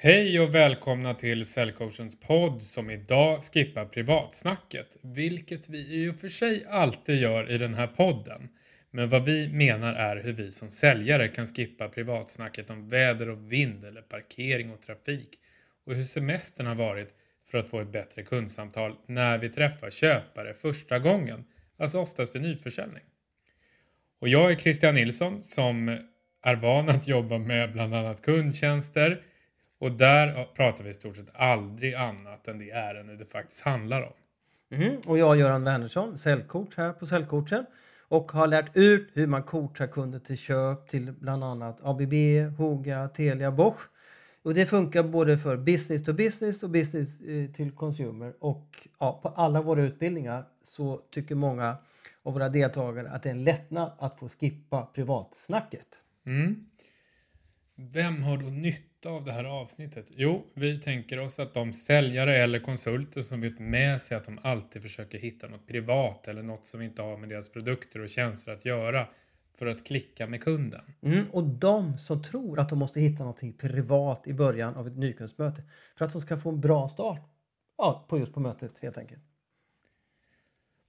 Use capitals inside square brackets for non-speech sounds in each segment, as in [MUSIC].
Hej och välkomna till Säljcoachens podd som idag skippar privatsnacket, vilket vi i och för sig alltid gör i den här podden. Men vad vi menar är hur vi som säljare kan skippa privatsnacket om väder och vind eller parkering och trafik och hur semestern har varit för att få ett bättre kundsamtal när vi träffar köpare första gången, alltså oftast vid nyförsäljning. Och jag är Christian Nilsson som är van att jobba med bland annat kundtjänster, och där pratar vi i stort sett aldrig annat än det ärende det faktiskt handlar om. Mm. Och jag Göran Wernersson, säljcoach här på Säljcoachen och har lärt ut hur man coachar kunder till köp till bland annat ABB, Hoga, Telia, Bosch. Och det funkar både för business to business och business eh, till consumer. Och ja, på alla våra utbildningar så tycker många av våra deltagare att det är en lättnad att få skippa privatsnacket. Mm. Vem har då nytta av det här avsnittet? Jo, vi tänker oss att de säljare eller konsulter som vet med sig att de alltid försöker hitta något privat eller något som inte har med deras produkter och tjänster att göra för att klicka med kunden. Mm, och de som tror att de måste hitta någonting privat i början av ett nykundsmöte för att de ska få en bra start ja, på just på mötet helt enkelt.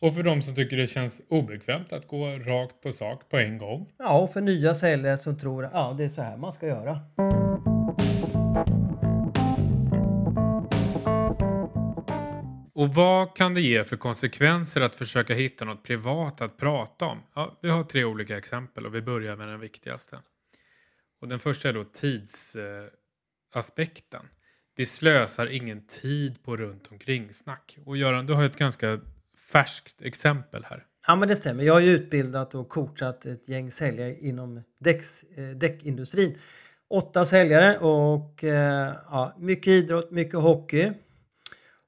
Och för de som tycker det känns obekvämt att gå rakt på sak på en gång. Ja, och för nya säljare som tror att ja, det är så här man ska göra. Och vad kan det ge för konsekvenser att försöka hitta något privat att prata om? Ja, vi har tre olika exempel och vi börjar med den viktigaste. Och den första är då tidsaspekten. vi slösar ingen tid på runt omkring snack. Och Göran, du har ett ganska färskt exempel här. Ja men det stämmer. Jag har ju utbildat och coachat ett gäng säljare inom däcks, eh, däckindustrin. Åtta säljare och eh, ja, mycket idrott, mycket hockey.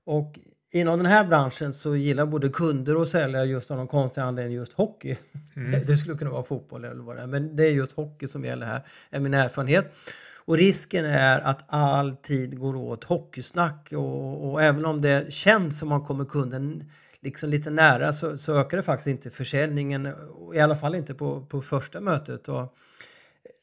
Och inom den här branschen så gillar både kunder och säljare just av någon konstig anledning just hockey. Mm. [LAUGHS] Det skulle kunna vara fotboll eller vad det är, men det är just hockey som gäller här, är min erfarenhet. Och risken är att all tid går åt hockeysnack och, och även om det känns som man kommer kunden liksom lite nära så, så ökar det faktiskt inte försäljningen, i alla fall inte på, på första mötet. Och,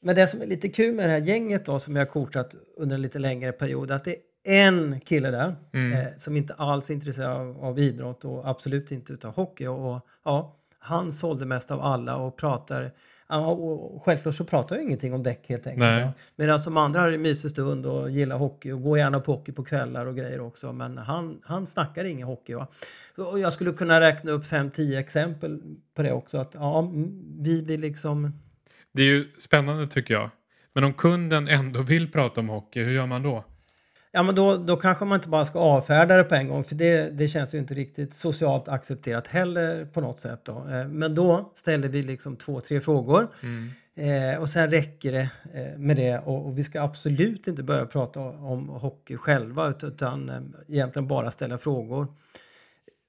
men det som är lite kul med det här gänget då, som jag har coachat under en lite längre period, att det är en kille där mm. eh, som inte alls är intresserad av, av idrott och absolut inte utav hockey. Och, och, ja, han sålde mest av alla och pratar och självklart så pratar jag ingenting om däck helt enkelt. Nej. Medan som andra har en mysig stund och gillar hockey och går gärna på hockey på kvällar och grejer också. Men han, han snackar ingen hockey. Va? Och jag skulle kunna räkna upp 5-10 exempel på det också. Att ja, vi vill liksom... Det är ju spännande tycker jag. Men om kunden ändå vill prata om hockey, hur gör man då? Ja, men då, då kanske man inte bara ska avfärda det på en gång för det, det känns ju inte riktigt socialt accepterat heller på något sätt. Då. Eh, men då ställer vi liksom två, tre frågor. Mm. Eh, och sen räcker det eh, med det och, och, vi ska absolut inte börja prata om hockey själva utan eh, egentligen bara ställa frågor.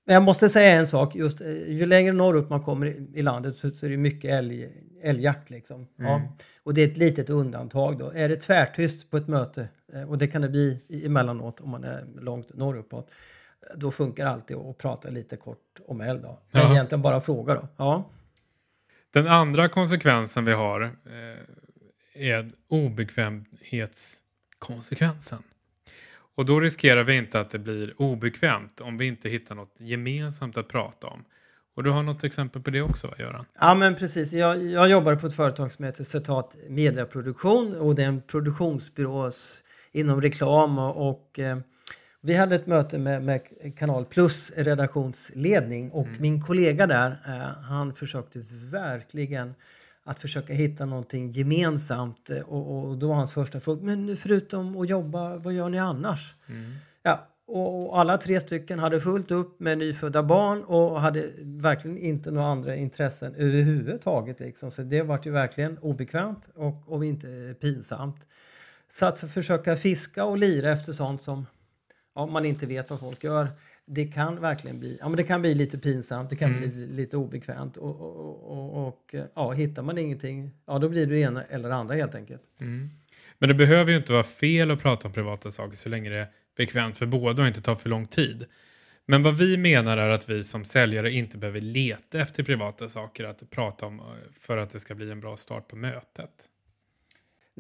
Men jag måste säga en sak, just eh, ju längre norrut man kommer i, i landet så, så är det mycket älg, älgjakt. Liksom. Mm. Ja. Och det är ett litet undantag. Då. Är det tvärtyst på ett möte, eh, och det kan det bli emellanåt om man är långt norrupåt, då funkar det alltid att prata lite kort om älg. Då. Ja. Egentligen bara fråga. Då. Ja. Den andra konsekvensen vi har eh, är obekvämhetskonsekvensen. Och då riskerar vi inte att det blir obekvämt om vi inte hittar något gemensamt att prata om. Och du har något exempel på det också, va, Göran? Ja, men precis. Jag, jag jobbar på ett företag som heter Citat Mediaproduktion och det är en produktionsbyrå inom reklam och, och eh, vi hade ett möte med, med Kanal Plus redaktionsledning och mm. min kollega där, eh, han försökte verkligen att försöka hitta någonting gemensamt eh, och, och då var hans första fråga, men förutom att jobba, vad gör ni annars? Mm. Ja, och alla tre stycken hade fullt upp med nyfödda barn och hade verkligen inte några andra intressen överhuvudtaget. Liksom. Så det var ju verkligen obekvämt och, och inte pinsamt. Så att försöka fiska och lira efter sånt som ja, man inte vet vad folk gör. Det kan verkligen bli, ja, men det kan bli lite pinsamt, det kan mm. bli lite obekvämt och, och, och, och, ja, hittar man ingenting, ja då blir det det ena eller det andra helt enkelt. Mm. Men det behöver ju inte vara fel att prata om privata saker så länge det bekvämt för båda och inte tar för lång tid. Men vad vi menar är att vi som säljare inte behöver leta efter privata saker att prata om eh, för att det ska bli en bra start på mötet.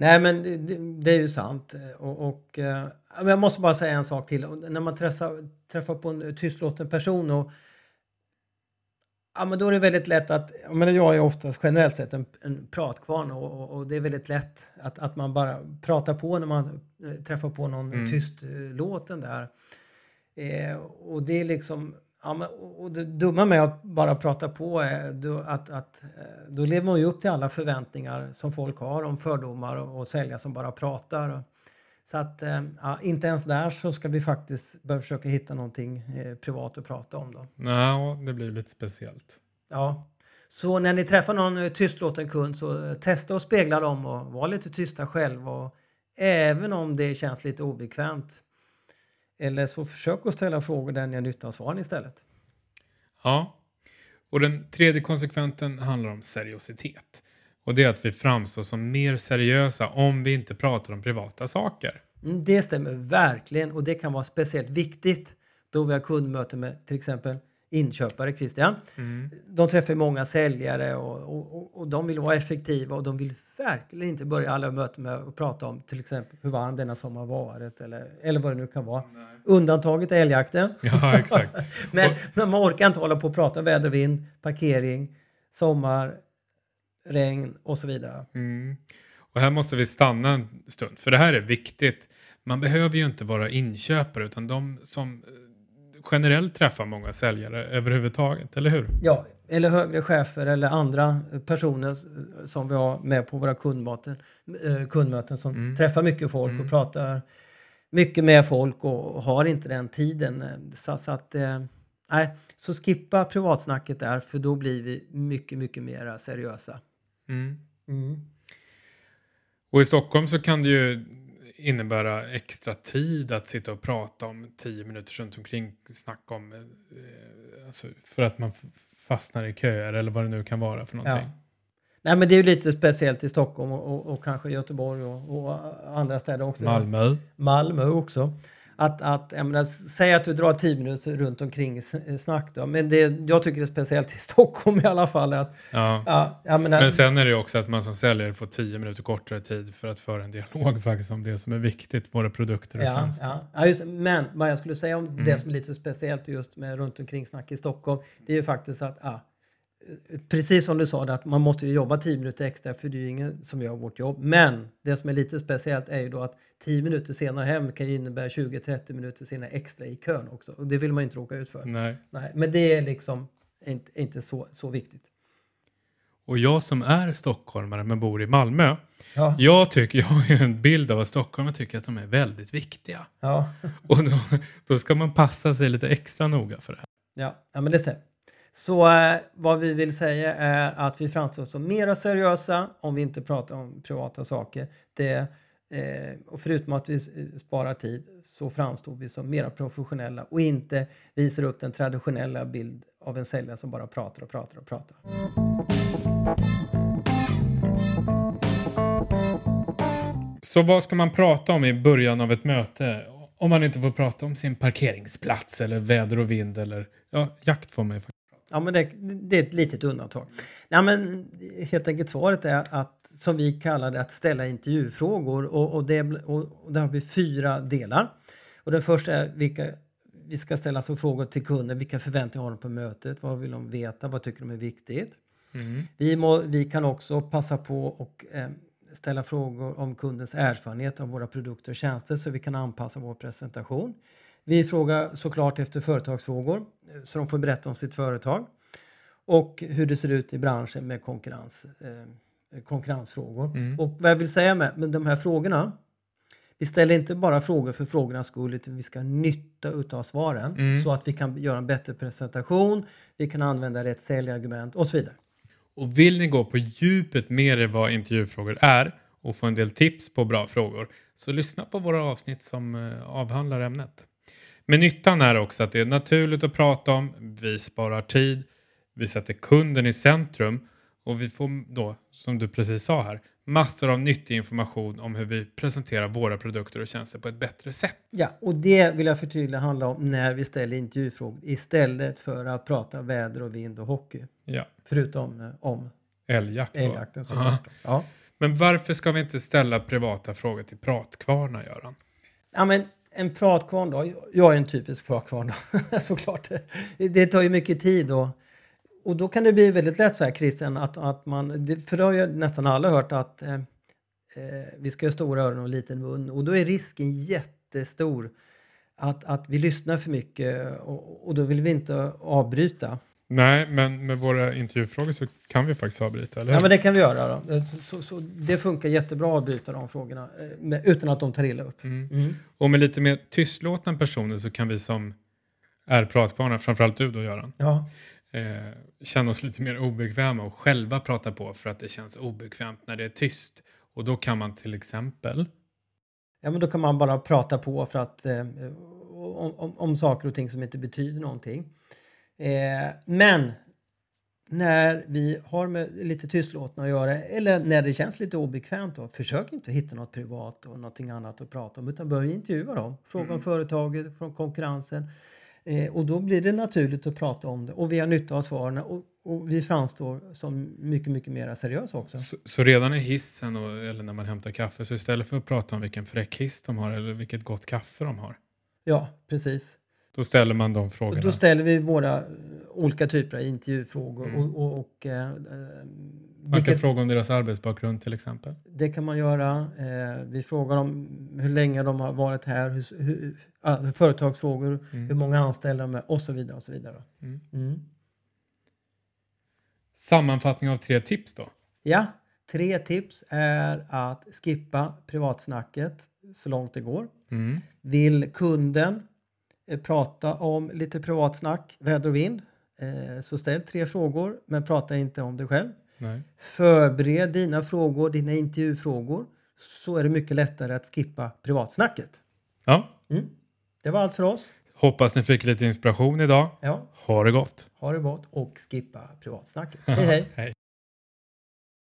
Nej men det, det- är ju sant. Och, och, eh, jag måste bara säga en sak till. När man träffar, träffar på en tystlåten person och Ja, men då är det väldigt lätt att, jag, menar, jag är oftast generellt sett en, en pratkvarn och, och, och det är väldigt lätt att, att man bara pratar på när man eh, träffar på någon Mm. tystlåten där. Eh, och det är liksom, ja, men, och det dumma med att bara prata på är då, att, att eh, då lever man ju upp till alla förväntningar som folk har om fördomar och, och säljare som bara pratar. Så att eh, ja, inte ens där så ska vi faktiskt börja försöka hitta någonting eh, privat att prata om då. Nej, det blir lite speciellt. Ja. Så när ni träffar någon tystlåten kund så testa och spegla dem och var lite tysta själv. Och även om det känns lite obekvämt. Eller så försök att ställa frågor där ni har nytta av svaren istället. Ja. Och den tredje konsekventen handlar om seriositet. Och det är att vi framstår som mer seriösa om vi inte pratar om privata saker. Mm, Det stämmer verkligen och det kan vara speciellt viktigt då vi har kundmöte med till exempel inköpare, Christian. De träffar många säljare och, och, och- och de vill vara effektiva och de vill verkligen inte börja alla möten med att prata om till exempel hur varm denna sommar varit eller, eller vad det nu kan vara. Undantaget är älgjakten. [LAUGHS] Ja, exakt. [LAUGHS] Men, men man orkar inte hålla på och prata väder, vind, parkering, sommar, regn och så vidare. Mm. Och här måste vi stanna en stund, för det här är viktigt. Man behöver ju inte vara inköpare, utan de som generellt träffar många säljare överhuvudtaget, eller hur? Ja, eller högre chefer eller andra personer som vi har med på våra kundmöten, eh, kundmöten som träffar mycket folk och pratar mycket med folk och har inte den tiden. eh, Så, så att, eh, nej, så skippa privatsnacket där för då blir vi mycket, mycket mer seriösa. Mm. Och i Stockholm så kan det ju innebära extra tid att sitta och prata om tio minuter runt omkring snacka om eh, alltså för att man fastnar i köer eller vad det nu kan vara för någonting. Ja. Nej, men det är ju lite speciellt i Stockholm och, och, och kanske Göteborg och, och andra städer också. Malmö. Malmö också. Att, att, jag menar, säg att du drar 10 minuter runt omkring snack då. Men det jag tycker är speciellt i [LAUGHS] Stockholm i alla fall. Att, Ja. ja, menar, Men sen är det ju också att man som säljare får tio minuter kortare tid för att föra en dialog [LAUGHS] faktiskt om det som är viktigt, våra produkter och ja, tjänster. ja, ja, just, men vad jag skulle säga om Mm. det som är lite speciellt just med runt omkring snack i Stockholm. Det är ju faktiskt att ja, Precis som du sa, att man måste ju jobba 10 minuter extra för det är ju ingen som gör vårt jobb. Men det som är lite speciellt är ju då att 10 minuter senare hem kan ju innebära 20-30 minuter senare extra i kön också. Och det vill man ju inte råka ut för. Nej. Nej, men det är liksom inte, inte så, så viktigt. Och jag som är stockholmare men bor i Malmö, Ja. jag, tycker, jag har ju en bild av att stockholmare tycker att de är väldigt viktiga. Ja, [LAUGHS] Och då, då ska man passa sig lite extra noga för det. ja, ja men det stämmer. Så eh, vad vi vill säga är att vi framstår som mera seriösa om vi inte pratar om privata saker. Det, eh, och förutom att vi sparar tid så framstår vi som mera professionella och inte visar upp den traditionella bild av en säljare som bara pratar och pratar och pratar. Så vad ska man prata om i början av ett möte? Om man inte får prata om sin parkeringsplats eller väder och vind eller ja, jakt får man ju faktiskt. Ja, men det, det är ett litet undantag. Nej, men helt enkelt svaret är att som vi kallar det att ställa intervjufrågor och, och, det, och, och där har vi fyra delar. Och den första är vilka vi ska ställa så frågor till kunden. Vilka förväntningar har de på mötet? Vad vill de veta? Vad tycker de är viktigt? Vi, må, vi kan också passa på och eh, ställa frågor om kundens erfarenhet av våra produkter och tjänster så vi kan anpassa vår presentation. Vi frågar såklart efter företagsfrågor eh, så de får berätta om sitt företag och hur det ser ut i branschen med konkurrens, eh, konkurrensfrågor. Och vad jag vill säga med, med de här frågorna vi ställer inte bara frågor för frågornas skull utan vi ska nytta utav svaren så att vi kan göra en bättre presentation, vi kan använda rätt säljargument och så vidare. Och vill ni gå på djupet mer i vad intervjufrågor är och få en del tips på bra frågor så lyssna på våra avsnitt som eh, avhandlar ämnet. Men nyttan är också att det är naturligt att prata om, vi sparar tid, vi sätter kunden i centrum och vi får då, som du precis sa här, massor av nyttig information om hur vi presenterar våra produkter och tjänster på ett bättre sätt. Ja, och det vill jag förtydliga handlar om när vi ställer intervjufrågor istället för att prata väder och vind och hockey. Ja, Förutom eh, om älgjakt. älgjakten såklart. Ja. Men varför ska vi inte ställa privata frågor till pratkvarnar, Göran? Ja, men en pratkvarn då. Jag är en typisk pratkvarn då, [LAUGHS] såklart. Det tar ju mycket tid och, och då kan det bli väldigt lätt så här Christian att, att man, det- för det har ju nästan alla hört att eh, eh, vi ska ha stora öron och liten mun och då är risken jättestor att, att vi lyssnar för mycket och, och då vill vi inte avbryta. Nej, men med våra intervjufrågor så kan vi faktiskt avbryta, eller Ja men det kan vi göra då. Så, så, det funkar jättebra att avbryta de frågorna eh, utan att de tar illa upp. Mm. Mm. Och med lite mer tystlåtna personer så kan vi som är pratkvarnar, framförallt du då Göran, Ja. eh, känna oss lite mer obekväma och själva prata på för att det känns obekvämt när det är tyst. Och då kan man till exempel Ja, men då kan man bara prata på för att, eh, om, om, om saker och ting som inte betyder någonting. Eh, men när vi har med lite tystlåtna att göra eller när det känns lite obekvämt då, försök inte hitta något privat och någonting annat att prata om utan börja intervjua dem. Fråga om företaget, från konkurrensen. Eh, och då blir det naturligt att prata om det och vi har nytta av svaren och, och vi framstår som mycket, mycket mer seriösa också. Så, så redan i hissen och, eller när man hämtar kaffe så istället för att prata om vilken fräck hiss de har eller vilket gott kaffe de har. Ja, precis. Då ställer man de frågorna. då ställer vi våra olika typer av intervjufrågor. Mm. Och, och, och, eh, man kan fråga om deras arbetsbakgrund till exempel. det kan man göra. Eh, vi frågar om hur länge de har varit här, hur, hur, företagsfrågor, hur många anställda de är och så vidare. Och så vidare. Mm. Mm. Sammanfattning av tre tips då. Ja, tre tips är att skippa privatsnacket så långt det går. Mm. Vill kunden prata om lite privatsnack, väder och vind, eh, så ställ tre frågor men prata inte om dig själv. Nej. Förbered dina frågor, dina intervjufrågor, så är det mycket lättare att skippa privatsnacket. Ja. Mm. Det var allt för oss. Hoppas ni fick lite inspiration idag. Ja, Ha det gott! ha det gott och skippa privatsnacket. [LAUGHS] Hej hej! Hej.